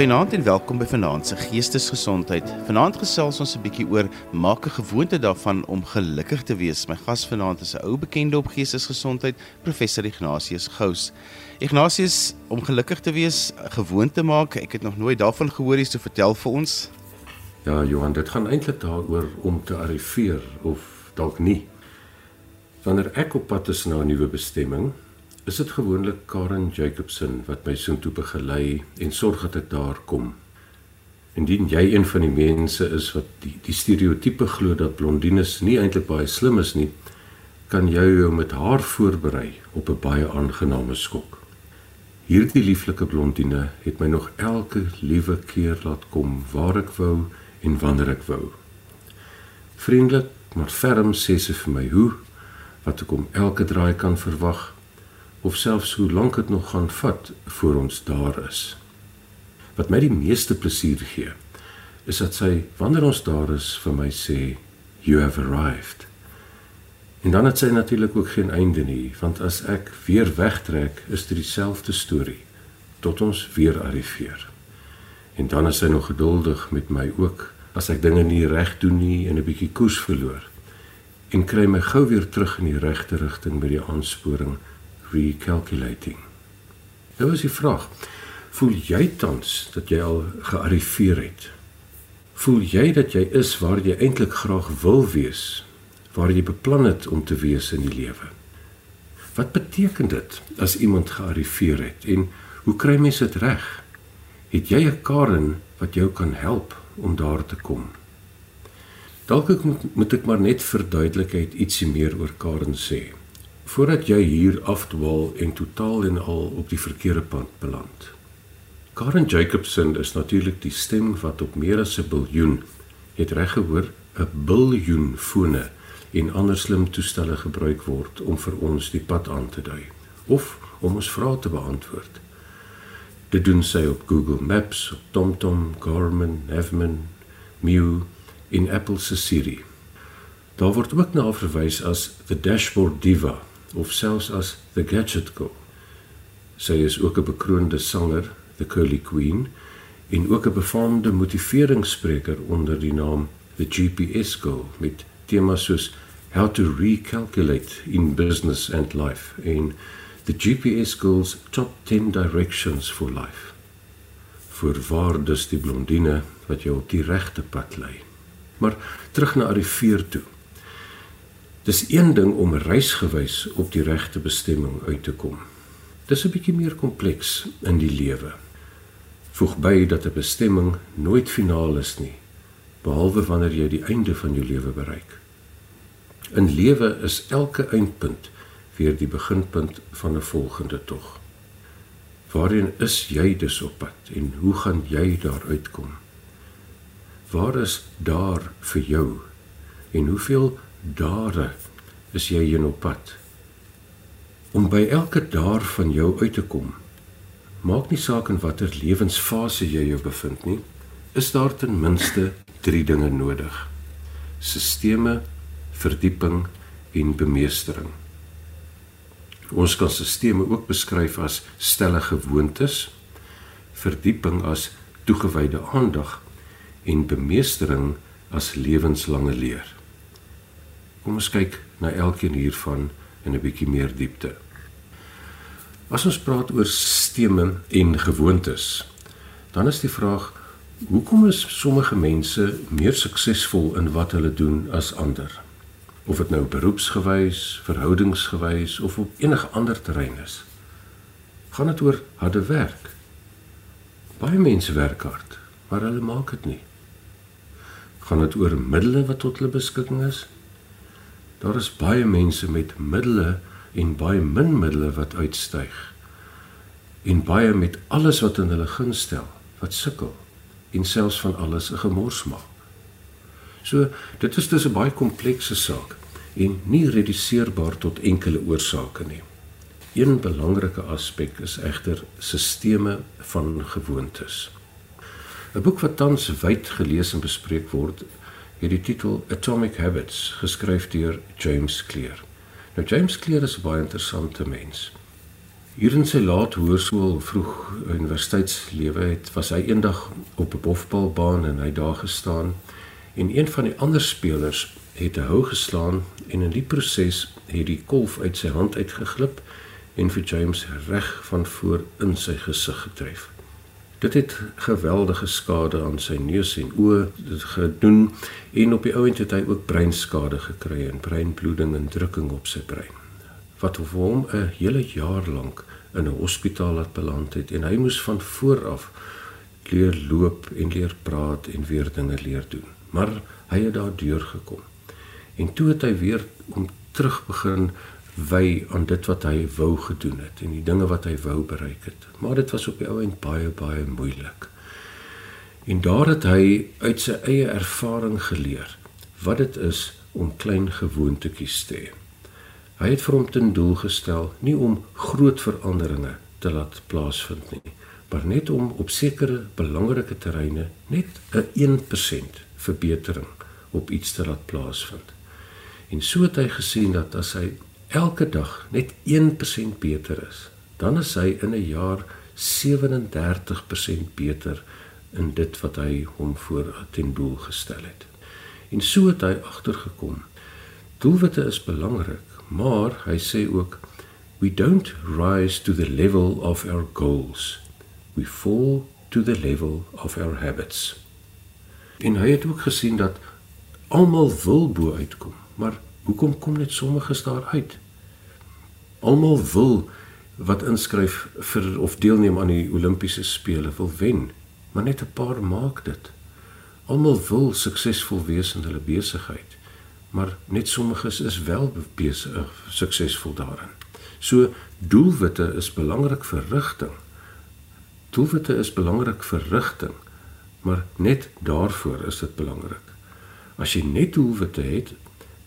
Goeienaand en welkom by Vanaand se Geestesgesondheid. Vanaand gesels ons 'n bietjie oor maak 'n gewoonte daarvan om gelukkig te wees. My gas vanaand is 'n ou bekende op geestesgesondheid, professor Ignatius Gous. Ignatius, om gelukkig te wees, gewoonte maak, ek het nog nooit daarvan gehoor nie, so vertel vir ons. Ja, Johan, dit gaan eintlik daaroor om te arriveer of dalk nie. Wanneer ek op pad is na 'n nuwe bestemming, is dit gewoonlik Karen Jacobsen wat my soontoe begelei en sorg dat ek daar kom. Indien jy een van die mense is wat die die stereotipe glo dat blondines nie eintlik baie slim is nie, kan jy jou met haar voorberei op 'n baie aangename skok. Hierdie lieflike blondine het my nog elke liewe keer laat kom waar ek wou en wanneer ek wou. Vriendelik, maar ferm sê sy vir my hoe wat ek om elke draai kan verwag of selfs hoe lank dit nog gaan vat voor ons daar is. Wat my die meeste plesier gee, is dat sy wanneer ons daar is vir my sê you have arrived. En dan het sy natuurlik ook geen einde nie, want as ek weer wegtrek, is dit dieselfde storie tot ons weer arriveer. En dan is sy nog geduldig met my ook as ek dinge nie reg doen nie en 'n bietjie koers verloor en kry my gou weer terug in die regte rigting met die aansporing recalculating. Nou is die vraag: Voel jy tans dat jy al gearriveer het? Voel jy dat jy is waar jy eintlik graag wil wees, waar jy beplan het om te wees in die lewe? Wat beteken dit as iemand gearriveer het en hoe kry mens dit reg? Het jy 'n Karen wat jou kan help om daar te kom? Dalk ek moet, moet ek maar net vir duidelikheid ietsie meer oor Karen sê voordat jy hier afdwaal en totaal en al op die verkeerde pad beland. Karen Jacobsen is natuurlik die stem wat op meer as 'n biljoen, het reg gehoor, 'n biljoen fone en ander slim toestelle gebruik word om vir ons die pad aan te dui of om ons vrae te beantwoord. Dit doen sy op Google Maps, op TomTom, Garmin, Navman, Mew en Apple se Siri. Daar word ook na verwys as the dashboard diva of selfs as the gadget girl. Sy is ook 'n bekroonde sanger, the Curly Queen, en ook 'n befaamde motiveringsspreker onder die naam the GPS girl met temas soos how to recalculate in business and life en the GPS girl's top 10 directions for life. Voorwaar dus die blondine wat jou op die regte pad lei. Maar terug na Arriveer toe. Dis een ding om reisgewys op die regte bestemming uit te kom. Dis 'n bietjie meer kompleks in die lewe. Voeg by dat 'n bestemming nooit finaal is nie, behalwe wanneer jy die einde van jou lewe bereik. In lewe is elke eindpunt weer die beginpunt van 'n volgende tog. Waarheen is jy dus op pad en hoe gaan jy daar uitkom? Waar is daar vir jou? En hoeveel dare is jy in op pad? Om by elke daar van jou uit te kom maak nie saak in watter lewensfase jy jou bevind nie is daar ten minste 3 dinge nodig. Sisteme verdieping en bemeestering. Ons kan sisteme ook beskryf as stelle gewoontes verdieping as toegewyde aandag en bemeestering as lewenslange leer Kom ons kyk na elkeen hiervan in 'n bietjie meer diepte. As ons praat oor stemme en gewoontes, dan is die vraag: hoekom is sommige mense meer suksesvol in wat hulle doen as ander? Of dit nou beroepsgewys, verhoudingsgewys of op enige ander terrein is. Gaan dit oor harde werk? Baie mense werk hard, maar hulle maak dit nie. Gaan dit oor middele wat tot hulle beskikking is? Daar is baie mense met middele en baie min middele wat uitstyg. En baie met alles wat in hulle guns stel, wat sukkel en selfs van alles 'n gemors maak. So, dit is dus 'n baie komplekse saak en nie reduseerbaar tot enkele oorsake nie. Een belangrike aspek is egter sisteme van gewoontes. 'n Boek wat tans wyd gelees en bespreek word, het die titel Atomic Habits geskryf deur James Clear. Nou James Clear is 'n baie interessante mens. Hier in sy laat hoërskool vroeg universiteitslewe het was hy eendag op 'n bofbalbaan en hy daar gestaan en een van die ander spelers het 'n hou geslaan en in die proses het die kolf uit sy hand uitgeglip en vir James reg van voor in sy gesig getref. Dit het geweldige skade aan sy neus en oë gedoen en op die ouend het hy ook breinskade gekry en breinbloeding en drukking op sy brein. Wat vir hom 'n hele jaar lank in 'n hospitaal laat beland het en hy moes van voor af leer loop en leer praat en weer dinge leer doen. Maar hy het daardeur gekom. En toe het hy weer om terug begin wy aan dit wat hy wou gedoen het en die dinge wat hy wou bereik het. Maar dit was op die ou end baie baie moeilik. En daar het hy uit sy eie ervaring geleer wat dit is om klein gewoontetjies te hê. Hy het vir hom ten doel gestel nie om groot veranderinge te laat plaasvind nie, maar net om op sekere belangrike terreine net 'n 1% verbetering op iets te laat plaasvind. En so het hy gesien dat as hy elke dag net 1% beter is, dan is hy in 'n jaar 37% beter in dit wat hy hom voor ten doel gestel het. En so het hy agtergekom. Doelwitte is belangrik, maar hy sê ook we don't rise to the level of our goals. We fall to the level of our habits. En hy het ook gesien dat almal wil bo uitkom, maar Hoekom kom net sommiges daar uit? Almal wil wat inskryf vir of deelneem aan die Olimpiese spele wil wen, maar net 'n paar maak dit. Almal wil suksesvol wees in hulle besigheid, maar net sommiges is wel besig suksesvol daarin. So doelwitte is belangrik vir rigting. Doelwitte is belangrik vir rigting, maar net daarvoor is dit belangrik. As jy net doelwitte het,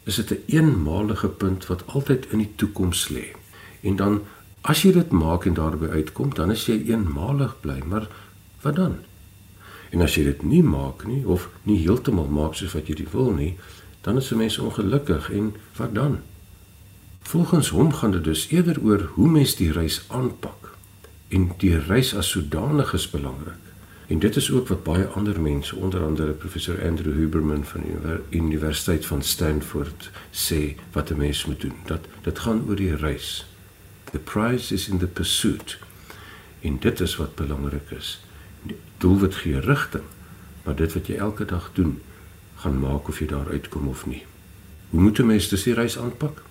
is dit 'n een eenmalige punt wat altyd in die toekoms lê. En dan as jy dit maak en daarby uitkom, dan is jy eenmalig bly, maar wat dan? En as jy dit nie maak nie of nie heeltemal maak soos wat jy dit wil nie, dan is 'n mens ongelukkig en wat dan? Volgens hom gaan dit dus eerder oor hoe mens die reis aanpak. En die reis as sodanig is belangrik. En dit is ook wat baie ander mense, onder andere professor Andrew Huberman van die Universiteit van Stanford sê wat 'n mens moet doen. Dat dit gaan oor die reis. The prize is in the pursuit. En dit is wat belangrik is. Die doelwit gee rigting, maar dit wat jy elke dag doen, gaan maak of jy daar uitkom of nie. Hoe moet 'n mens dus die reis aanpak?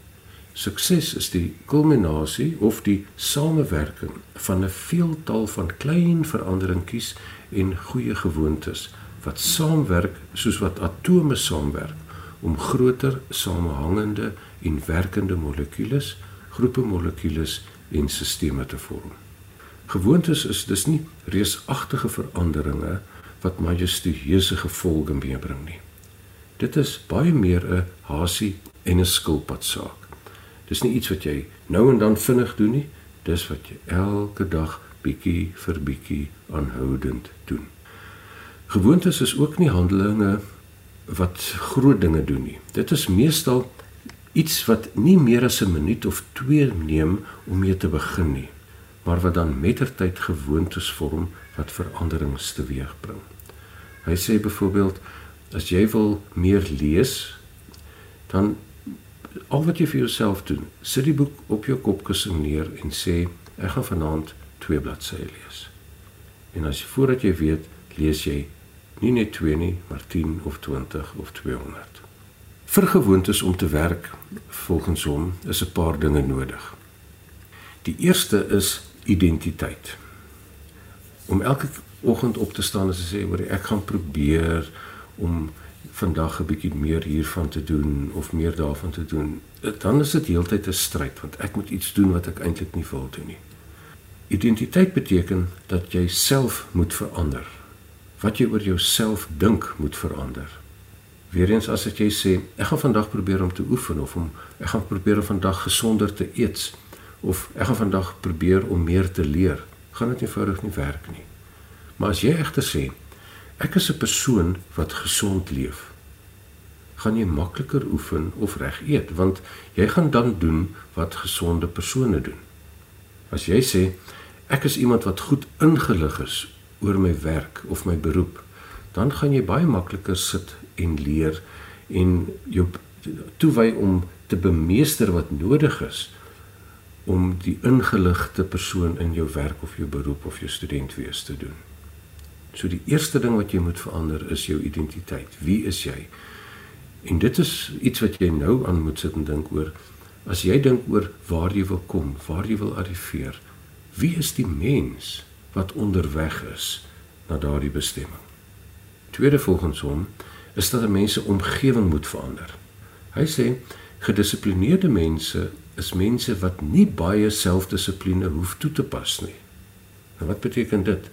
Sukses is die kulminasie of die samewerking van 'n veeltal van klein veranderingkies en goeie gewoontes wat saamwerk soos wat atome saamwerk om groter samehangende en werkende molekules, groepe molekules en sisteme te vorm. Gewoontes is dus nie reusagtige veranderinge wat majestueuse gevolge meebring nie. Dit is baie meer 'n hasie en 'n skilpad saak. Dis nie iets wat jy nou en dan vinnig doen nie, dis wat jy elke dag bietjie vir bietjie aanhoudend doen. Gewoontes is ook nie handelinge wat groot dinge doen nie. Dit is meestal iets wat nie meer as 'n minuut of 2 neem om mee te begin nie, maar wat dan mettertyd gewoontes vorm wat veranderings teweegbring. Hy sê byvoorbeeld as jy wil meer lees, dan al wat jy vir jouself doen, sit die boek op jou kopkussing neer en sê ek gaan vanaand twee bladsye lees. En as jy voordat jy weet, lees jy nie net 2 nie, maar 10 of 20 of 200. Vir gewoontes om te werk volgens hom is 'n paar dinge nodig. Die eerste is identiteit. Om elke oggend op te staan en te sê, "Hoor, ek gaan probeer om vandag 'n bietjie meer hiervan te doen of meer daarvan te doen." Dan is dit heeltyd 'n stryd want ek moet iets doen wat ek eintlik nie wil doen nie. Identiteit beteken dat jy self moet verander. Wat jy oor jouself dink moet verander. Weerens as jy sê ek gaan vandag probeer om te oefen of om ek gaan probeer om vandag gesonder te eet of ek gaan vandag probeer om meer te leer, gaan dit eenvoudig nie werk nie. Maar as jy egter sê ek is 'n persoon wat gesond leef, gaan jy makliker oefen of reg eet want jy gaan dan doen wat gesonde persone doen. As jy sê ek is iemand wat goed ingelig is oor my werk of my beroep, dan gaan jy baie makliker sit en leer en jou toewy om te bemeester wat nodig is om die ingeligte persoon in jou werk of jou beroep of jou student wees te doen. So die eerste ding wat jy moet verander is jou identiteit. Wie is jy? En dit is iets wat jy nou aan moet sit en dink oor. As jy dink oor waar jy wil kom, waar jy wil arriveer, wie is die mens wat onderweg is na daardie bestemming? Tweede volgens hom is dat 'n mens se omgewing moet verander. Hy sê gedissiplineerde mense is mense wat nie baie selfdissipline hoef toe te pas nie. En wat beteken dit?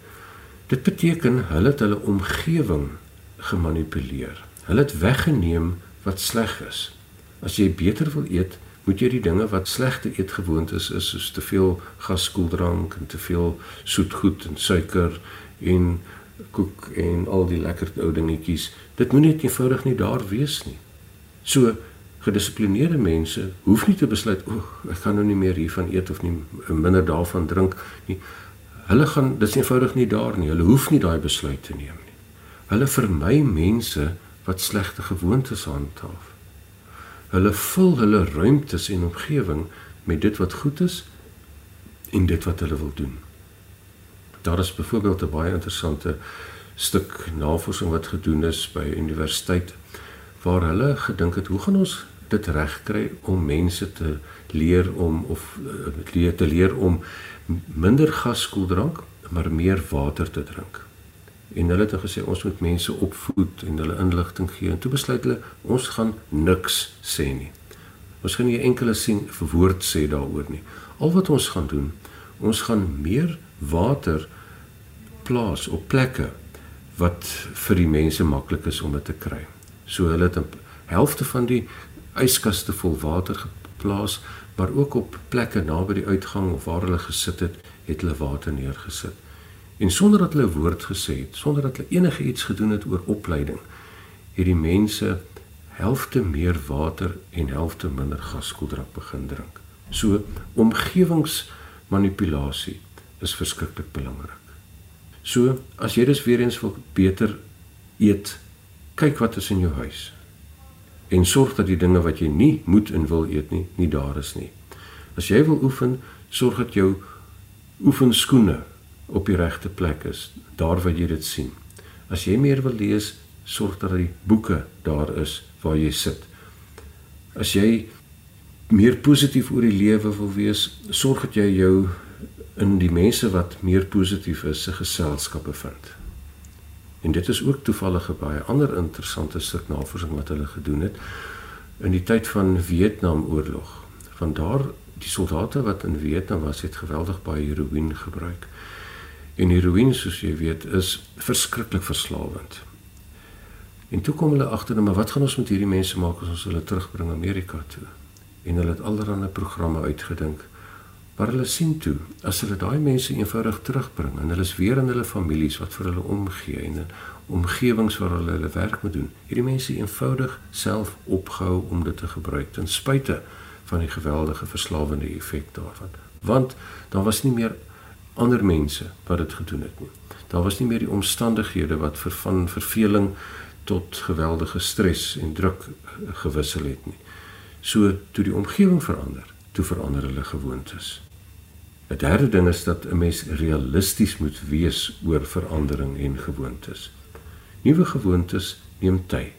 Dit beteken hulle het hulle omgewing gemanipuleer. Hulle het weggeneem wat sleg is. As jy beter wil eet, moet jy die dinge wat slegte eetgewoontes is, soos te veel gaskoeldrank en te veel soetgoed en suiker en koek en al die lekker ou dingetjies, dit moet net eenvoudig nie daar wees nie. So gedissiplineerde mense hoef nie te besluit o, ek gaan nou nie meer hiervan eet of nie minder daarvan drink nie. Hulle gaan dis eenvoudig nie daar nie. Hulle hoef nie daai besluit te neem nie. Hulle vermy mense wat slegte gewoontes handhaaf. Hulle vul hulle ruimtes en omgewing met dit wat goed is en dit wat hulle wil doen. Daar is byvoorbeeld 'n baie interessante stuk navorsing wat gedoen is by universiteit waar hulle gedink het hoe gaan ons dit regkry om mense te leer om of uh, leer te leer om minder gaskoeldrank maar meer water te drink. En hulle het gesê ons moet mense opvoed en hulle inligting gee en toe besluit hulle ons gaan niks sê nie. Ons gaan nie enkele sien verwoord sê daaroor nie. Al wat ons gaan doen, ons gaan meer water plaas op plekke wat vir die mense maklik is om dit te kry. So hulle het 'n helfte van die yskaste vol water geplaas, maar ook op plekke naby die uitgang of waar hulle gesit het, het hulle water neergesit. En sonder dat hulle 'n woord gesê het, sonder dat hulle enige iets gedoen het oor opleiding, het die mense helfte meer water en helfte minder gaskoeldrank begin drink. So omgewingsmanipulasie is verskriklik belangrik. So as jy dus weer eens wil beter eet, kyk wat is in jou huis en sorg dat die dinge wat jy nie moet en wil eet nie, nie daar is nie. As jy wil oefen, sorg dat jou oefenskoene op die regte plek is, daar waar jy dit sien. As jy meer wil lees, sorg dat die boeke daar is waar jy sit. As jy meer positief oor die lewe wil wees, sorg dat jy jou in die mense wat meer positief is se geselskap bevind. En dit is ook toevallig 'n baie ander interessante stuk navorsing wat hulle gedoen het in die tyd van Vietnamoorlog. Van daar die soldate wat in Vietnam was, het geweldig baie heroïne gebruik. En heroïne, soos jy weet, is verskriklik verslawend. En toe kom hulle agter, nou, maar wat gaan ons met hierdie mense maak as ons hulle terugbring Amerika toe? En hulle het allerlei programme uitgedink. Maar hulle sien toe as hulle daai mense eenvoudig terugbring en hulle is weer in hulle families wat vir hulle omgee en in omgewings waar hulle hulle werk moet doen. Hierdie mense eenvoudig self opgehou om dit te gebruik ten spyte van die geweldige verslawende effek daarvan. Want daar was nie meer ander mense wat dit gedoen het nie. Daar was nie meer die omstandighede wat vir van verveling tot geweldige stres en druk gewissel het nie. So toe die omgewing verander, toe verander hulle gewoontes. 'n Derde ding is dat 'n mens realisties moet wees oor verandering en gewoontes. Nuwe gewoontes neem tyd.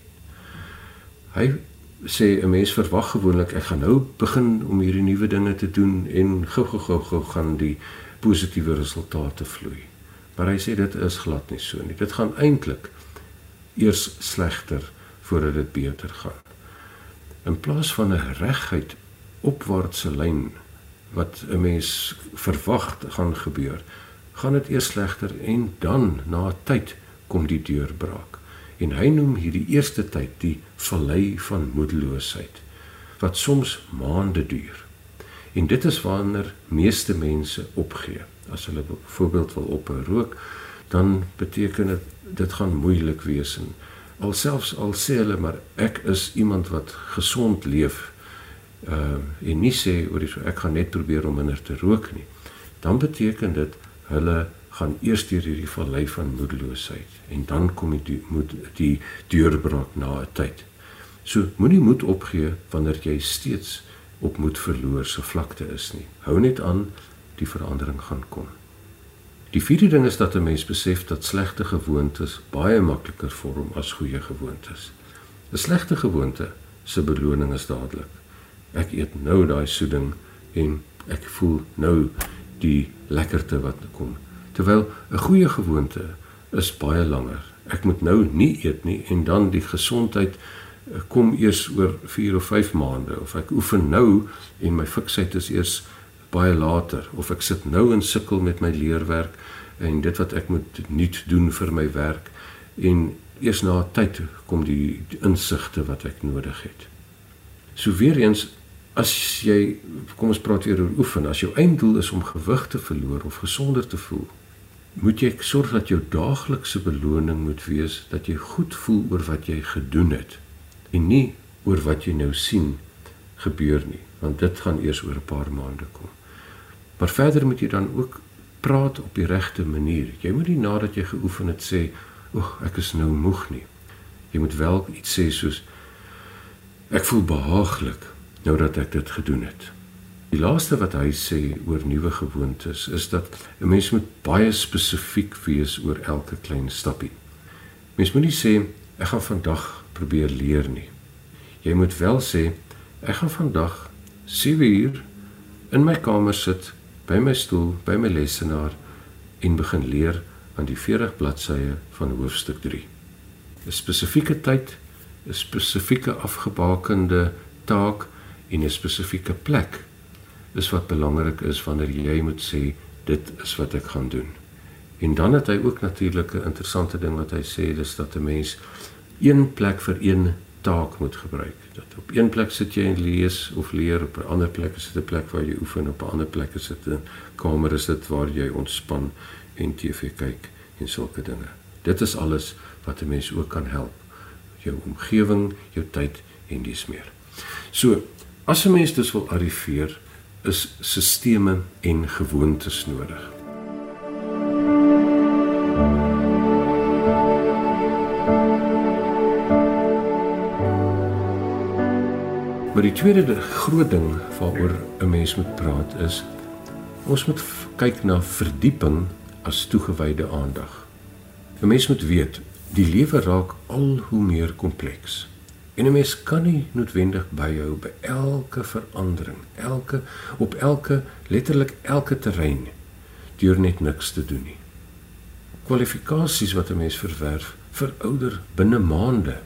Hy sê 'n mens verwag gewoonlik ek gaan nou begin om hierdie nuwe dinge te doen en gou gou gou gou gaan die positiewe resultate vloei. Maar hy sê dit is glad nie so nie. Dit gaan eintlik eers slegter voordat dit beter gaan. In plaas van 'n reguit opwaartse lyn wat 'n mens verwag gaan gebeur, gaan dit eers slegter en dan na 'n tyd kom die deurbraak. En hy noem hierdie eerste tyd die vallei van moedeloosheid wat soms maande duur. En dit is wanneer meeste mense opgee. As hulle byvoorbeeld wil op 'n rook, dan beteken dit dit gaan moeilik wees en alselfs al sê hulle maar ek is iemand wat gesond leef, uh en nie sê oor die so ek gaan net probeer om minder te rook nie dan beteken dit hulle gaan eers deur hierdie vallei van moedeloosheid en dan kom die moet die deurbraak na 'n tyd. So moenie moed opgee wanneer jy steeds op moed verloor se vlakte is nie. Hou net aan, die verandering gaan kom. Die vierde ding is dat 'n mens besef dat slegte gewoontes baie makliker vorm as goeie gewoontes. 'n Slegte gewoonte se beloning is dadelik. Ek eet nou daai soeding en ek voel nou die lekkerte wat kom. Terwyl 'n goeie gewoonte is baie langer. Ek moet nou nie eet nie en dan die gesondheid eh, kom eers oor 4 of 5 maande of ek oefen nou en my fiksheid is eers baie later of ek sit nou en sukkel met my leerwerk en dit wat ek moet nuut doen vir my werk en eers na 'n tyd kom die, insigte wat ek nodig het. So weer eens as jy kom ons praat weer oor oefen as jou einddoel is om gewig te verloor of gesonder te voel moet jy sorg dat jou daaglikse beloning moet wees dat jy goed voel oor wat jy gedoen het en nie oor wat jy nou sien gebeur nie want dit gaan eers oor 'n paar maande kom. Maar verder moet jy dan ook praat op die regte manier. Jy moet nie nadat jy geoefen het sê, "Oeg, ek is nou moeg nie." Jy moet wel iets sê soos, "Ek voel behaaglik nou dat ek dit gedoen het." Die laaste wat hy sê oor nuwe gewoontes is dat 'n mens moet baie spesifiek wees oor elke klein stappie. Mens moenie sê ek gaan vandag probeer leer nie. Jy moet wel sê ek gaan vandag 7 uur in my kamer sit by my stoel by my lesenaar en begin leer aan die 40 bladsye van hoofstuk 3. 'n Spesifieke tyd, 'n spesifieke afgebakende taak en 'n spesifieke plek is wat belangrik is wanneer jy moet sê dit is wat ek gaan doen. En dan het hy ook natuurlik 'n interessante ding wat hy sê dis dat 'n mens een plek vir een taak moet gebruik. Dat op een plek sit jy en lees of leer, op 'n ander plek is dit 'n plek waar jy oefen, op 'n ander plek is dit 'n kamer is dit waar jy ontspan en TV kyk en sulke dinge. Dit is alles wat 'n mens ook kan help. Jou omgewing, jou tyd en dis meer. So, as 'n mens dus wil arriveer is sisteme en gewoontes nodig. Maar die tweede groot ding waaroor 'n mens moet praat is ons moet kyk na verdieping as toegewyde aandag. 'n Mens moet weet die lewe raak al hoe meer kompleks. En 'n mens kan nie noodwendig byhou by elke verandering, elke op elke letterlik elke terrein deur net niks te doen nie. Kwalifikasies wat 'n mens verwerf verouder binne maande.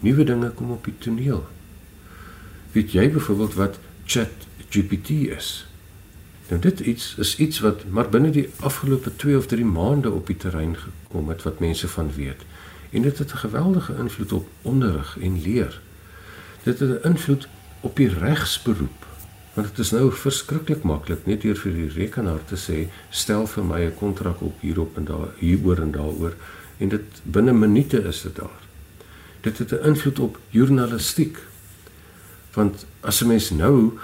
Nuwe dinge kom op die toneel. Weet jy byvoorbeeld wat ChatGPT is? Nou dit iets is iets wat maar binne die afgelope 2 of 3 maande op die terrein gekom het wat mense van weet. En dit het 'n geweldige invloed op onderrig en leer. Dit het 'n invloed op die regsberoep. Want dit is nou verskriklik maklik net deur vir die rekenaar te sê stel vir my 'n kontrak op hierop en daar hieroor en daaroor en dit binne minute is dit daar. Dit het 'n invloed op journalistiek. Want as 'n mens nou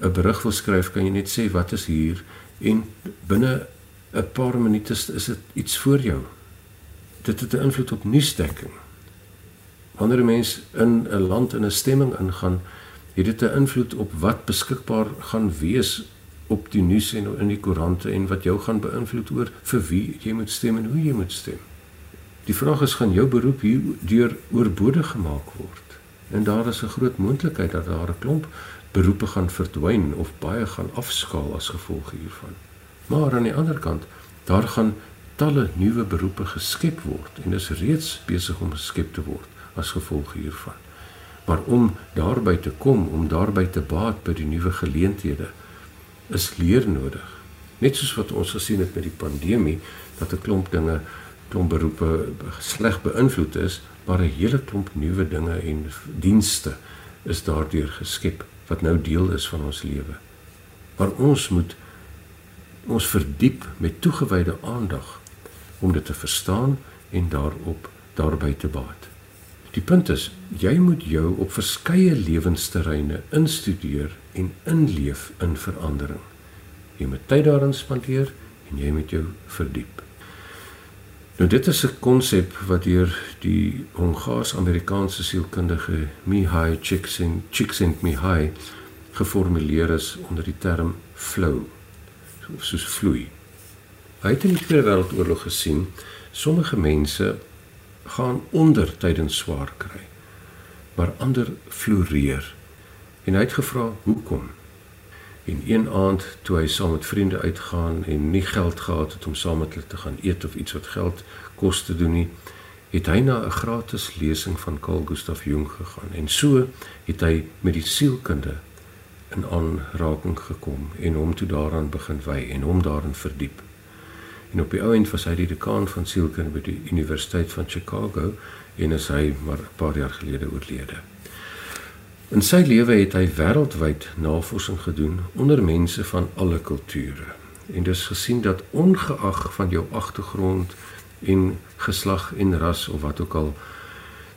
'n berig wil skryf, kan jy net sê wat is hier en binne 'n paar minute is dit iets voor jou dit het 'n invloed op nuusdekking. Wanneer 'n mens in 'n land in 'n stemming ingaan, het dit 'n invloed op wat beskikbaar gaan wees op die nuus en in die koerante en wat jou gaan beïnvloed oor vir wie jy moet stem en hoe jy moet stem. Die vraag is gaan jou beroep hier deur oorbodig gemaak word. En daar is 'n groot moontlikheid dat daar 'n klomp beroepe gaan verdwyn of baie gaan afskaal as gevolg hiervan. Maar aan die ander kant, daar gaan talle nuwe beroepe geskep word en is reeds besig om geskep te word as gevolg hiervan. Maar om daarby te kom, om daarby te baat by die nuwe geleenthede, is leer nodig. Net soos wat ons gesien het met die pandemie dat 'n klomp dinge, klomp beroepe sleg beïnvloed is, maar 'n hele klomp nuwe dinge en dienste is daardeur geskep wat nou deel is van ons lewe. Maar ons moet ons verdiep met toegewyde aandag om dit te verstaan en daarop daarby te baat. Die punt is, jy moet jou op verskeie lewensterreine instudeer en inleef in verandering. Jy moet tyd daarin spandeer en jy moet jou verdiep. Nou dit is 'n konsep wat deur die Hongaars-Amerikaanse sielkundige Mihai Csikszentmihalyi geformuleer is onder die term flow soos vloei. Hy het in die Tweede Wêreldoorlog gesien sommige mense gaan onder tydens swaar kry, maar ander floreer. En hy het gevra hoekom? En een aand toe hy saam met vriende uitgaan en nie geld gehad het om saam met hulle te gaan eet of iets wat geld kos te doen nie, het hy na 'n gratis lesing van Carl Gustav Jung gegaan en so het hy met die sielkunde in aanraking gekom en hom toe daaraan begin wy en hom daarin verdiep. En op die ou end was hy die dekaan van sielkunde by die Universiteit van Chicago en is hy maar 'n paar jaar gelede oorlede. In sy lewe het hy wêreldwyd navorsing gedoen onder mense van alle kulture. En dis gesien dat ongeag van jou agtergrond en geslag en ras of wat ook al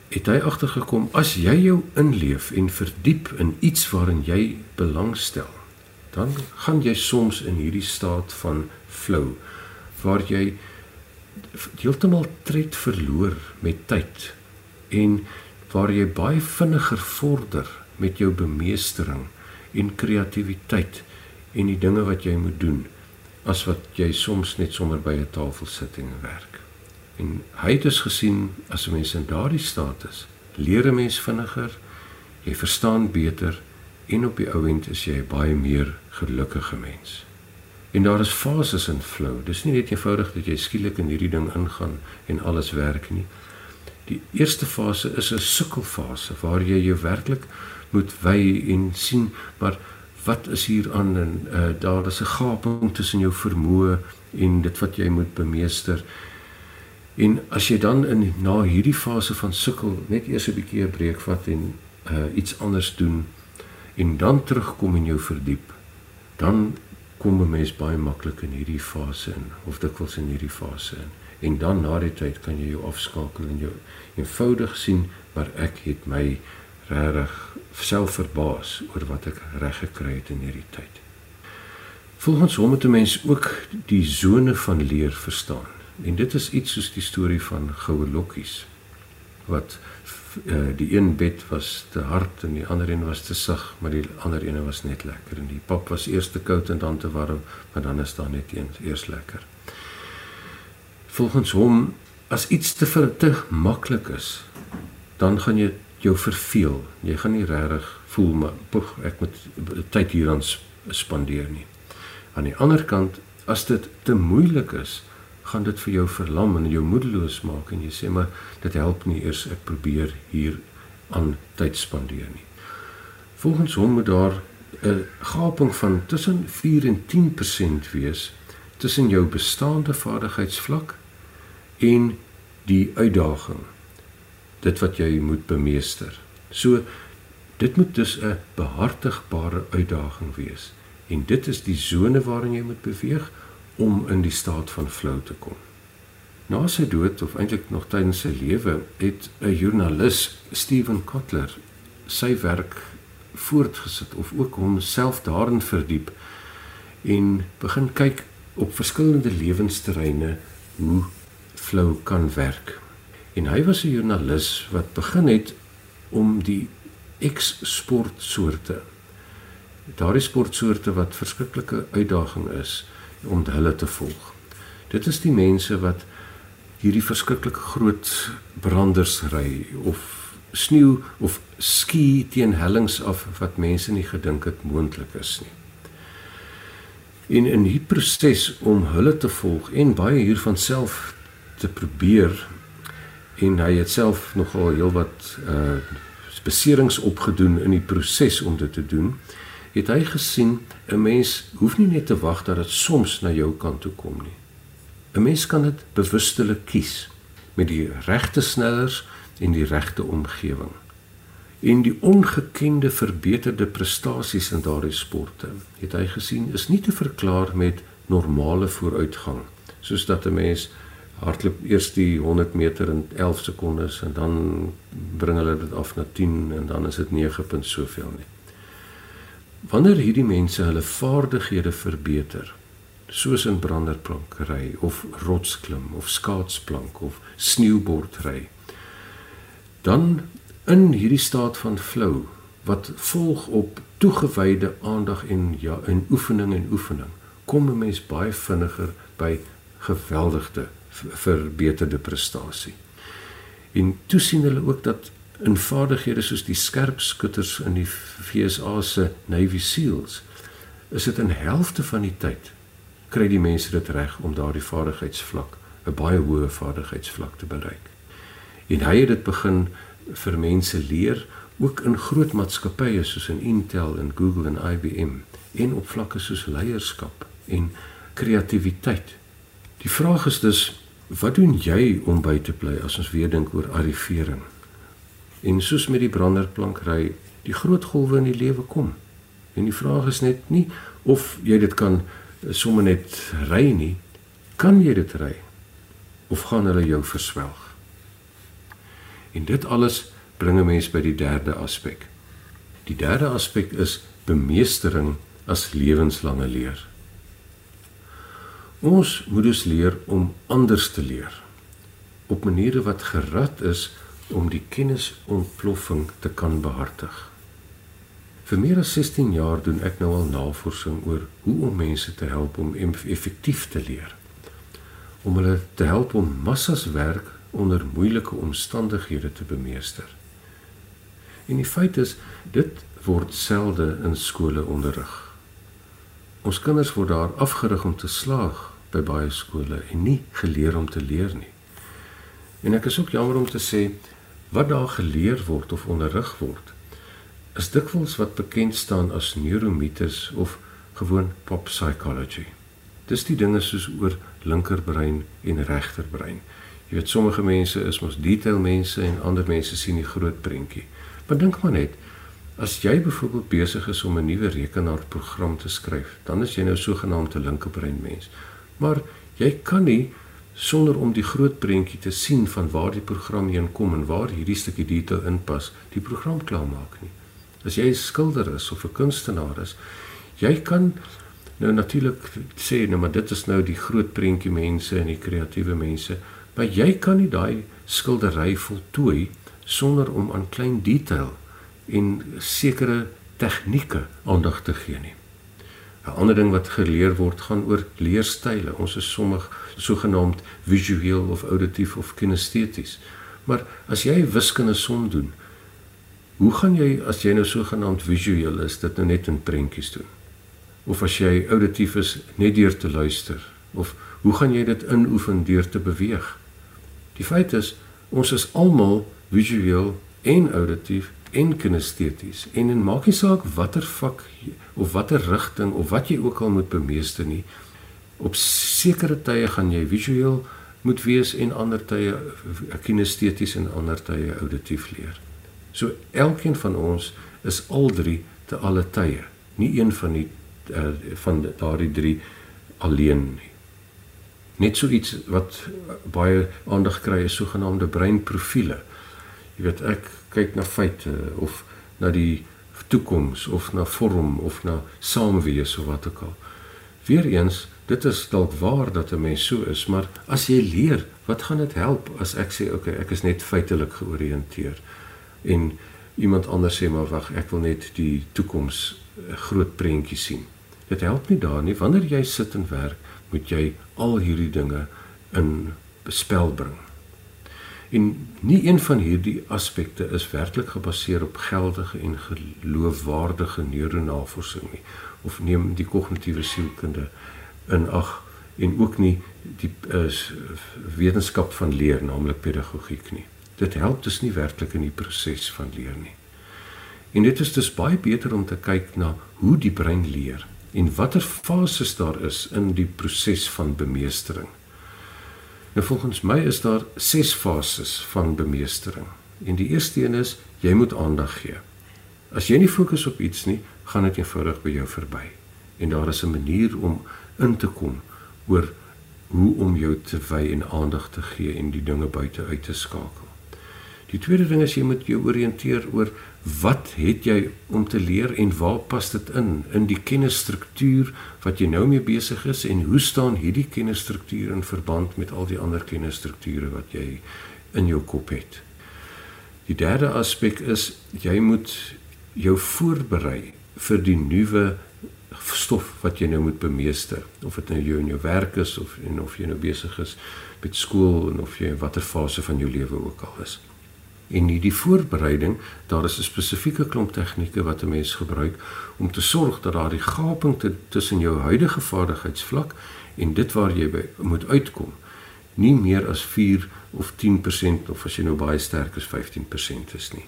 het hy agtergekom as jy jou inleef en verdiep in iets waarin jy belangstel dan gaan jy soms in hierdie staat van flow waar jy heeltemal tred verloor met tyd en waar jy baie vinniger vorder met jou bemeestering en kreatiwiteit en die dinge wat jy moet doen as wat jy soms net sommer by 'n tafel sit en werk. En hy het dus gesien as 'n mens in daardie staat is, leer 'n mens vinniger, jy verstaan beter en op die ou end is jy baie meer gelukkige mens. En daar is fases in flow. Dis nie net eenvoudig dat jy skielik in hierdie ding ingaan en alles werk nie. Die eerste fase is 'n sukkelfase waar jy jou werklik moet wy en sien maar wat is hier aan en uh, daar is 'n gaping tussen jou vermoë en dit wat jy moet bemeester En as jy dan in na hierdie fase van sukkel net eers 'n bietjie 'n breek vat en uh iets anders doen en dan terugkom en jou verdiep, dan kom 'n mens baie maklik in hierdie fase in of dikwels in hierdie fase in. En dan na die tyd kan jy jou afskakel en jou eenvoudig sien maar ek het my regtig self verbaas oor wat ek reg gekry het in hierdie tyd. Volgens hom het 'n mens ook die sone van leer verstaan. En dit is iets soos die storie van goue lokkies wat uh, die een bed was te hard en die ander een was te sag, maar die ander een was net lekker en die pap was eers te koud en dan te warm, maar dan is daar net een eers lekker. Volgens hom as iets te vir te maklik is, dan gaan jy jou verveel. Jy gaan nie regtig voel maar poeg, ek moet tyd hieraan spandeer nie. Aan die ander kant, as dit te moeilik is, gaan dit vir jou verlam en jou moedeloos maak en jy sê maar dit help nie eers ek probeer hier aan tyd spandeer nie. Volgens hom moet daar 'n gaping van tussen 4 en 10% wees tussen jou bestaande vaardigheidsvlak en die uitdaging dit wat jy moet bemeester. So dit moet dus 'n behartigbare uitdaging wees en dit is die sone waarin jy moet beweeg om in die staat van flow te kom. Na sy dood of eintlik nog tydens sy lewe het 'n joernalis, Steven Kotler, sy werk voortgesit of ook homself daarin verdiep en begin kyk op verskillende lewensterreine hoe flow kan werk. En hy was 'n joernalis wat begin het om die X-sportsoorte daardie sportsoorte wat verskriklike uitdaging is om hulle te volg. Dit is die mense wat hierdie verskriklik groot branders ry of sneeu of ski teen hellings af wat mense nie gedink het moontlik is nie. En in die proses om hulle te volg en baie hiervan self te probeer en hy het self nogal heelwat uh beserings opgedoen in die proses om dit te doen het hy gesien 'n mens hoef nie net te wag dat dit soms na jou kant toe kom nie. 'n Mens kan dit bewustelik kies met die regte snellers en die regte omgewing. En die ongekende verbeterde prestasies in daardie sporte het hy gesien is nie te verklaar met normale vooruitgang soos dat 'n mens hardloop eers die 100 meter in 11 sekondes en dan bring hulle dit af na 10 en dan is dit 9. soveel nie wanneer hierdie mense hulle vaardighede verbeter, soos in branderplankry of rotsklim of skaatsplank of sneeubordry, dan in hierdie staat van flow wat volg op toegewyde aandag en ja in oefening en oefening kom 'n mens baie vinniger by geweldige verbeterde prestasie. En toe sien hulle ook dat in vaardighede soos die skerpskutters in die FSA se Navy Seals is dit 'n helfte van die tyd kry die mense dit reg om daardie vaardigheidsvlak 'n baie hoë vaardigheidsvlak te bereik. En hy het dit begin vir mense leer ook in groot maatskappye soos in Intel en Google en IBM en op vlakke soos leierskap en kreatiwiteit. Die vraag is dus wat doen jy om by te bly as ons weer dink oor arrivering? En soos met die branderplankry, die groot golwe in die lewe kom. En die vraag is net nie of jy dit kan sommer net ry nie. Kan jy dit ry? Of gaan hulle jou verswelg? En dit alles bring 'n mens by die derde aspek. Die derde aspek is bemeestering as lewenslange leer. Ons moet dus leer om anders te leer op maniere wat gerad is om die kennisontploffing te kan behartig. Vir meer as 16 jaar doen ek nou al navorsing oor hoe om mense te help om effektief te leer. Om hulle te help om massas werk onder moeilike omstandighede te bemeester. En die feit is dit word selde in skole onderrig. Ons kinders word daar afgerig om te slaag by baie skole en nie geleer om te leer nie. En ek is ook jammer om te sê wat daar geleer word of onderrig word is dikwels wat bekend staan as neuromites of gewoon pop psychology. Dis die dinge soos oor linkerbrein en regterbrein. Jy weet sommige mense is mos detail mense en ander mense sien die groot prentjie. Maar dink maar net, as jy byvoorbeeld besig is om 'n nuwe rekenaarprogram te skryf, dan is jy nou sogenaamd 'n linkerbrein mens. Maar jy kan nie sonder om die groot prentjie te sien van waar die program heen kom en waar hierdie stukkie detail inpas, die program klaarmaak nie. As jy 'n skilder is of 'n kunstenaar is, jy kan nou natuurlik sê nou maar dit is nou die groot prentjie mense en die kreatiewe mense, maar jy kan nie daai skildery voltooi sonder om aan klein detail en sekere tegnieke aandag te gee nie. 'n Ander ding wat geleer word gaan oor leerstyle. Ons is sommig sogenaamd visueel of auditief of kinesteties. Maar as jy wiskunde som doen, hoe gaan jy as jy nou sogenaamd visueel is, dit nou net in prentjies doen? Of as jy auditief is, net deur te luister? Of hoe gaan jy dit inoefen deur te beweeg? Die feit is, ons is almal visueel en auditief en kinesteties en en maak nie saak watter vak of watter rigting of wat jy ook al moet bemeester nie op sekere tye gaan jy visueel moet wees en ander tye kinesteties en ander tye auditief leer. So elkeen van ons is al drie te alle tye, nie een van die uh, van daardie drie alleen nie net so iets wat baie aandag kry is sogenaamde breinprofiele. Jy weet ek kyk na feite of na die toekoms of na vorm of na samewees of wat ook al. Weereens, dit is dalk waar dat 'n mens so is, maar as jy leer, wat gaan dit help as ek sê okay, ek is net feitelik georiënteer en iemand anders sê maar wag, ek wil net die toekoms eh, groot prentjie sien. Dit help nie daar nie wanneer jy sit en werk moet jy al hierdie dinge in bespel bring. En nie een van hierdie aspekte is werklik gebaseer op geldige en geloofwaardige neuronavorsing nie of neem die kognitiewe sielkunde in ag en ook nie die is wetenskap van leer naamlik pedagogiek nie. Dit help dus nie werklik in die proses van leer nie. En dit is dus baie beter om te kyk na hoe die brein leer en watter fases daar is in die proses van bemeestering. Nou volgens my is daar 6 fases van bemeestering. En die eerste een is jy moet aandag gee. As jy nie fokus op iets nie, gaan dit eenvoudig by jou verby. En daar is 'n manier om in te kom oor hoe om jou te wy en aandag te gee en die dinge buite uit te skakel. Die tweede ding is jy moet jou oriënteer oor wat het jy om te leer en waar pas dit in in die kennisstruktuur wat jy nou mee besig is en hoe staan hierdie kennisstruktuur in verband met al die ander kennisstrukture wat jy in jou kop het. Die derde aspek is jy moet jou voorberei vir die nuwe stof wat jy nou moet bemeester of dit nou jou in jou werk is of en of jy nou besig is met skool en of jy in watter fase van jou lewe ook al is. En hierdie voorbereiding, daar is 'n spesifieke klomp tegnieke wat 'n mens gebruik om te sorg dat daar die gaping tussen jou huidige vaardigheidsvlak en dit waar jy by, moet uitkom nie meer as 4 of 10% of as jy nou baie sterk is 15% is nie.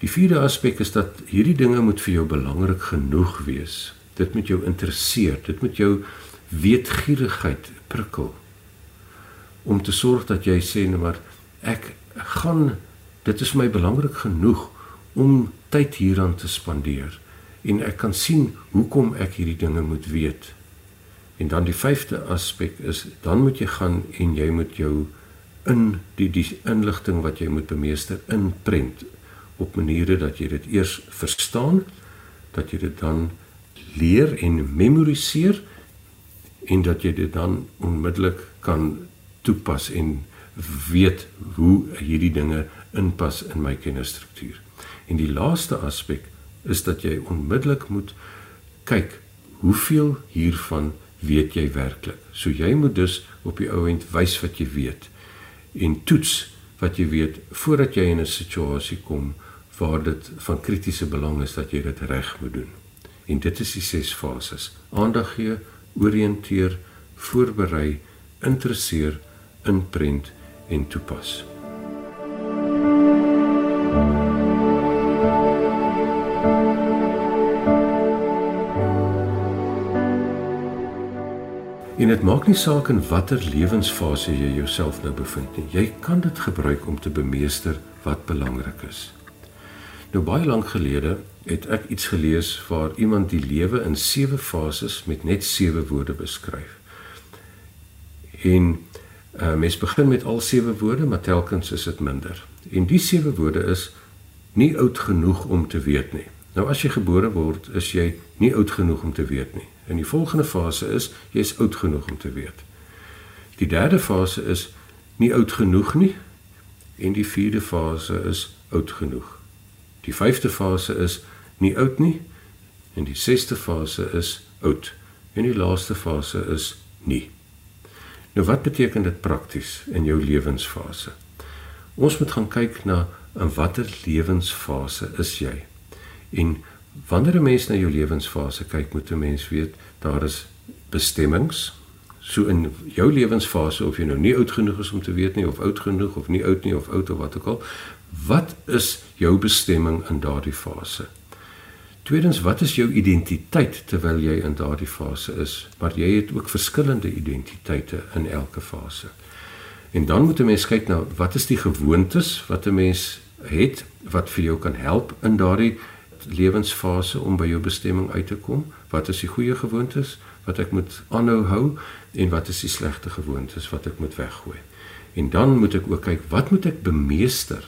Die vierde aspek is dat hierdie dinge moet vir jou belangrik genoeg wees. Dit moet jou interesseer, dit moet jou weetgierigheid prikkel om te sorg dat jy sê nou maar ek gaan dit is my belangrik genoeg om tyd hieraan te spandeer en ek kan sien hoekom ek hierdie dinge moet weet. En dan die vyfde aspek is dan moet jy gaan en jy moet jou in die die inligting wat jy moet bemeester inprent op maniere dat jy dit eers verstaan, dat jy dit dan leer en memoriseer en dat jy dit dan onmiddellik kan toepas en weet hoe hierdie dinge inpas in my kennisstruktuur. En die laaste aspek is dat jy onmiddellik moet kyk hoeveel hiervan weet jy werklik. So jy moet dus op die ou end wys wat jy weet en toets wat jy weet voordat jy in 'n situasie kom waar dit van kritiese belang is dat jy dit reg moet doen. En dit is die ses fases: aandag gee, oriënteer, voorberei, interesseer, inprent en toepas. En dit maak nie saak in watter lewensfase jy jouself nou bevind nie. Jy kan dit gebruik om te bemeester wat belangrik is. Nou baie lank gelede het ek iets gelees waar iemand die lewe in sewe fases met net sewe woorde beskryf. En uh, mens begin met al sewe woorde, maar telkens is dit minder. En die sewe woorde is nie oud genoeg om te weet nie. Nou as jy gebore word, is jy nie oud genoeg om te weet nie. En die volgende fase is jy is oud genoeg om te weet. Die derde fase is nie oud genoeg nie. En die vierde fase is oud genoeg. Die vyfde fase is nie oud nie en die sesde fase is oud en die laaste fase is nie. Nou wat beteken dit prakties in jou lewensfase? Ons moet gaan kyk na in watter lewensfase is jy? En wanneer 'n mens na jou lewensfase kyk, moet 'n mens weet daar is bestemmings. So in jou lewensfase of jy nou nie oud genoeg is om te weet nie of oud genoeg of nie oud nie of oud of wat ook al, Wat is jou bestemming in daardie fase? Tweedens, wat is jou identiteit terwyl jy in daardie fase is? Maar jy het ook verskillende identiteite in elke fase. En dan moet 'n mens kyk na wat is die gewoontes wat 'n mens het wat vir jou kan help in daardie lewensfase om by jou bestemming uit te kom? Wat is die goeie gewoontes wat ek moet aanhou hou en wat is die slegte gewoontes wat ek moet weggooi? En dan moet ek ook kyk wat moet ek bemeester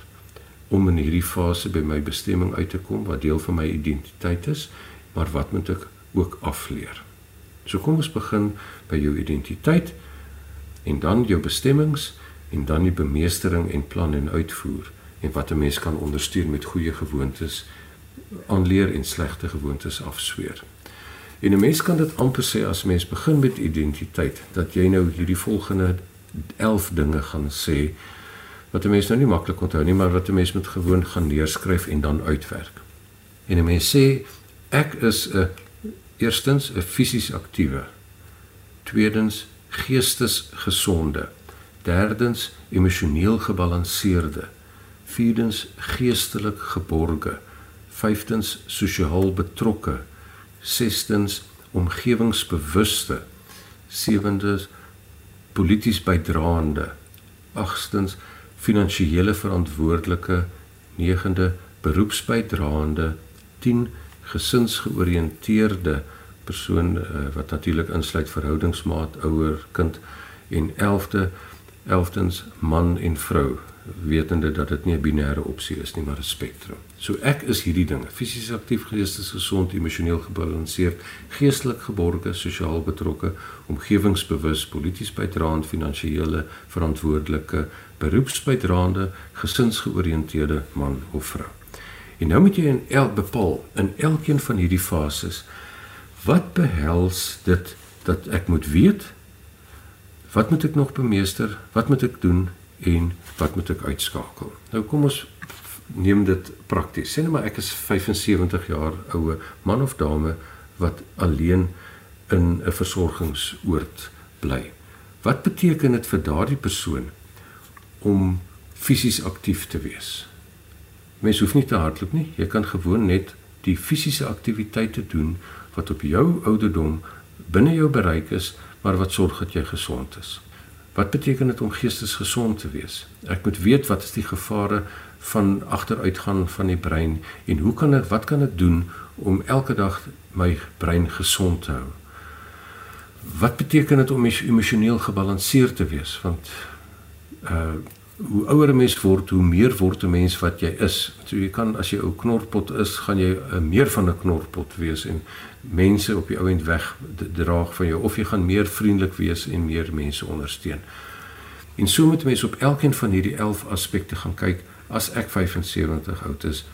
om in hierdie fase by my bestemming uit te kom wat deel van my identiteit is, maar wat moet ek ook afleer? So kom ons begin by jou identiteit en dan jou bestemmings en dan die bemeestering en plan en uitvoer en wat 'n mens kan ondersteun met goeie gewoontes aanleer en slegte gewoontes afsweer. En 'n mens kan dit amper sê as mens begin met identiteit dat jy nou hierdie volgende 11 dinge gaan sê wat 'n mens nou nie maklik onthou nie, maar wat 'n mens moet gewoon gaan neerskryf en dan uitwerk. En 'n mens sê ek is 'n eerstens 'n fisies aktiewe. Tweedens geestesgesonde. Derdens emosioneel gebalanseerde. Vierdens geestelik geborge. Vyftens sosiaal betrokke. Sestens omgewingsbewuste. Sewendens polities bydraende. Agstens finansiële verantwoordelike 9de beroepsbydraende 10 gesinsgeoriënteerde persoon uh, wat natuurlik insluit verhoudingsmaat ouer kind en 11de 11dens man en vrou wetende dat dit nie 'n binêre opsie is nie, maar 'n spektrum. So ek is hierdie dinge: fisies aktief, geestes gesond, emosioneel gebalanseerd, geestelik geborge, sosiaal betrokke, omgewingsbewus, polities bydraend, finansiële verantwoordelike, beroepsbydraende, gesinsgeoriënteerde man of vrou. En nou moet jy in elk bepaal in elkeen van hierdie fases wat behels dit dat ek moet weet wat moet ek nog bemeester, wat moet ek doen en wat moet ek uitskakel? Nou kom ons neem dit prakties. Sê net maar ek is 75 jaar oue man of dame wat alleen in 'n versorgingsoord bly. Wat beteken dit vir daardie persoon om fisies aktief te wees? Mens hoef nie te hardloop nie. Jy kan gewoon net die fisiese aktiwiteite doen wat op jou ouderdom binne jou bereik is, maar wat sorg dat jy gesond is. Wat beteken dit om geestesgesond te wees? Ek moet weet wat is die gevare van agteruitgaan van die brein en hoe kan ek wat kan ek doen om elke dag my brein gesond te hou? Wat beteken dit om emosioneel gebalanseerd te wees? Want uh hoe ouer 'n mens word, hoe meer word 'n mens wat jy is. So jy kan as jy 'n knorpot is, gaan jy 'n uh, meer van 'n knorpot wees en mense op die ou end weg draag van jou of jy gaan meer vriendelik wees en meer mense ondersteun. En so moet mense op elkeen van hierdie 11 aspekte gaan kyk as ek 75 oud is,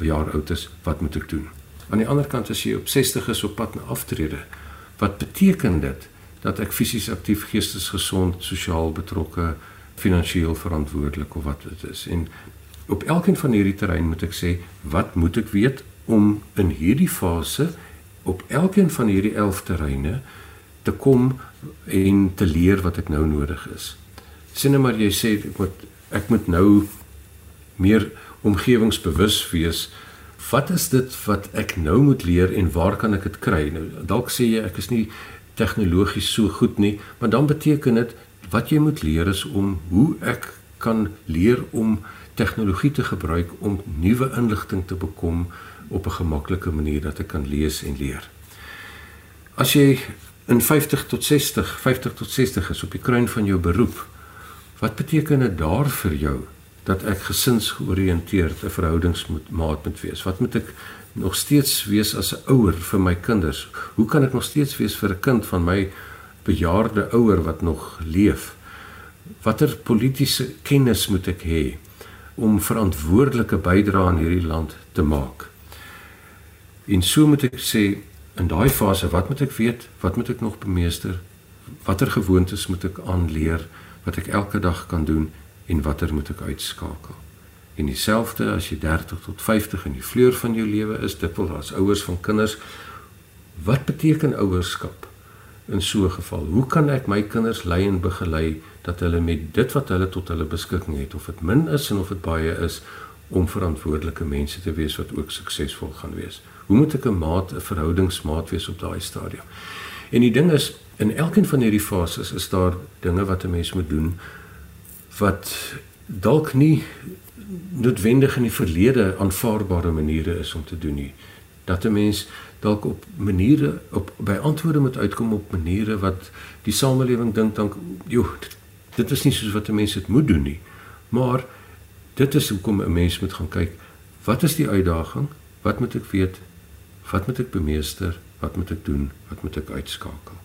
jaar oud is, wat moet ek doen? Aan die ander kant as jy op 60 is op pad na aftrede, wat beteken dit dat ek fisies aktief, geestesgesond, sosiaal betrokke, finansiëel verantwoordelik of wat dit is? En op elkeen van hierdie terrein moet ek sê, wat moet ek weet om in hierdie fase op elkeen van hierdie 11 terreine te kom en te leer wat ek nou nodig is. Sien nou maar jy sê ek moet ek moet nou meer omgewingsbewus wees. Wat is dit wat ek nou moet leer en waar kan ek dit kry? Nou dalk sê jy ek is nie tegnologies so goed nie, maar dan beteken dit wat jy moet leer is om hoe ek kan leer om tegnologie te gebruik om nuwe inligting te bekom op 'n gemaklike manier dat ek kan lees en leer. As jy in 50 tot 60, 50 tot 60 is op die kruin van jou beroep, wat beteken dit daar vir jou dat ek gesinsgeoriënteerd 'n verhoudingsmaat moet wees? Wat moet ek nog steeds wees as 'n ouer vir my kinders? Hoe kan ek nog steeds wees vir 'n kind van my bejaarde ouer wat nog leef? Watter politieke kennis moet ek hê om verantwoordelike bydrae aan hierdie land te maak? En so moet ek sê in daai fase, wat moet ek weet? Wat moet ek nog bemeester? Watter gewoontes moet ek aanleer wat ek elke dag kan doen en watter moet ek uitskakel? En dieselfde as jy 30 tot 50 in die vleur van jou lewe is, dit wil as ouers van kinders, wat beteken ouerskap? In so 'n geval, hoe kan ek my kinders lei en begelei dat hulle met dit wat hulle tot hulle beskikking het, of dit min is en of dit baie is, om verantwoordelike mense te wees wat ook suksesvol gaan wees? Hoe moet ek 'n maat, 'n verhoudingsmaat wees op daai stadium? En die ding is, in elkeen van hierdie fases is daar dinge wat 'n mens moet doen wat dalk nie noodwendig in die verlede aanvaarbare maniere is om te doen nie. Dat 'n mens dalk op maniere op by antwoorde moet uitkom op maniere wat die samelewing dink dan joh dit is nie soos wat 'n mens dit moet doen nie. Maar dit is hoekom 'n mens moet gaan kyk wat is die uitdaging? Wat moet ek weet? Wat moet ek bemeester? Wat moet ek doen? Wat moet ek uitskakel?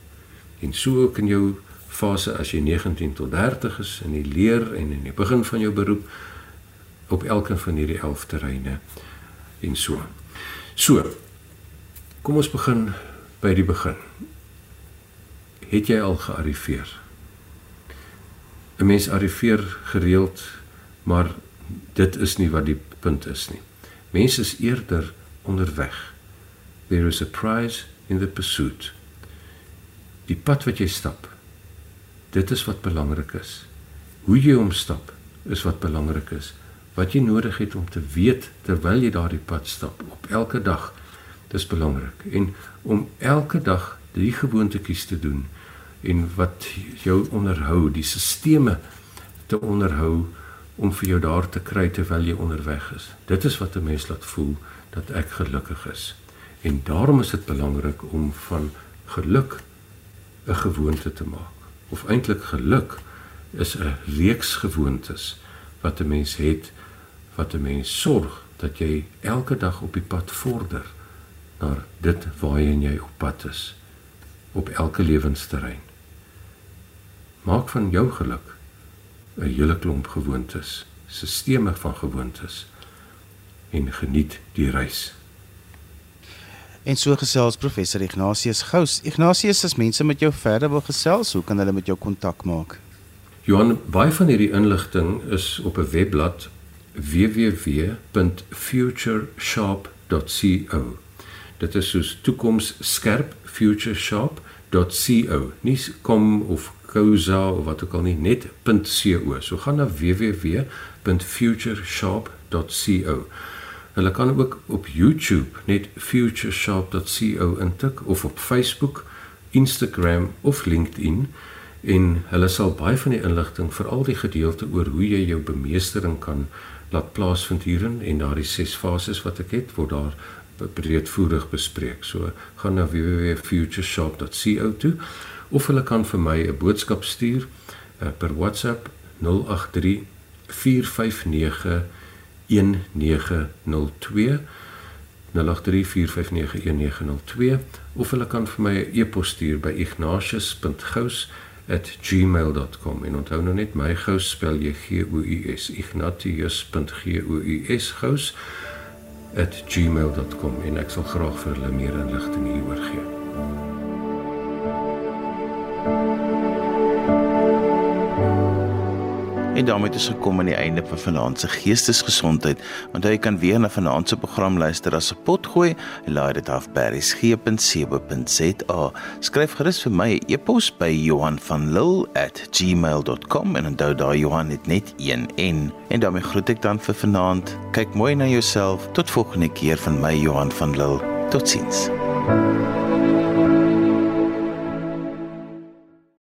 En so ook in jou fase as jy 19 tot 30 is in die leer en in die begin van jou beroep op elkeen van hierdie 11 terreine en so. So. Kom ons begin by die begin. Het jy al gearriveer? 'n Mens arriveer gereeld, maar dit is nie wat die punt is nie. Mense is eerder onderweg there is a prize in the pursuit. Die pad wat jy stap. Dit is wat belangrik is. Hoe jy hom stap is wat belangrik is. Wat jy nodig het om te weet terwyl jy daardie pad stap op elke dag. Dis belangrik. En om elke dag die gewoontetjies te doen en wat jou onderhou, die sisteme te onderhou om vir jou daar te kry terwyl jy onderweg is. Dit is wat 'n mens laat voel dat ek gelukkig is. En daarom is dit belangrik om van geluk 'n gewoonte te maak. Of eintlik geluk is 'n reeks gewoontes wat 'n mens het wat 'n mens sorg dat jy elke dag op die pad vorder na dit waarheen jy op pad is op elke lewensterrein. Maak van jou geluk 'n hele klomp gewoontes, sisteme van gewoontes en geniet die reis. En so gesels professor Ignatius Gous. Ignatius, as mense met jou verder wil gesels, hoe kan hulle met jou kontak maak? Johan, baie van hierdie inligting is op 'n webblad www.futuresharp.co. Dit is soos toekoms skerp futuresharp.co. Nie kom of Koza of wat ook al nie, net .co. So gaan na www.futuresharp.co. Hulle kan ook op YouTube net futuresharp.co intik of op Facebook, Instagram of LinkedIn en hulle sal baie van die inligting, veral die gedeelte oor hoe jy jou bemeestering kan laat plaasvind hierin en daardie ses fases wat ek het, word daar breedvoerig bespreek. So gaan na www.futuresharp.co toe of hulle kan vir my 'n boodskap stuur uh, per WhatsApp 083 459 1902 0834591902 of hulle kan vir my 'n e-pos stuur by ignatius.gous@gmail.com en onthou nou net my gous spel jy G O U S ignatius.gous gous@gmail.com en ek sal graag vir hulle meer inligting hieroor gee. En daarmee het ons gekom aan die einde van vanaand se geestesgesondheid. Onthou jy kan weer na vanaand se program luister as 'n pot gooi. Laai dit af by resgep.co.za. Skryf gerus vir my 'n e e-pos by Johanvanlull@gmail.com en onthou daai Johan het net een N. En daarmee groet ek dan vir vanaand. Kyk mooi na jouself. Tot volgende keer van my Johan van Lill. Totsiens. thank you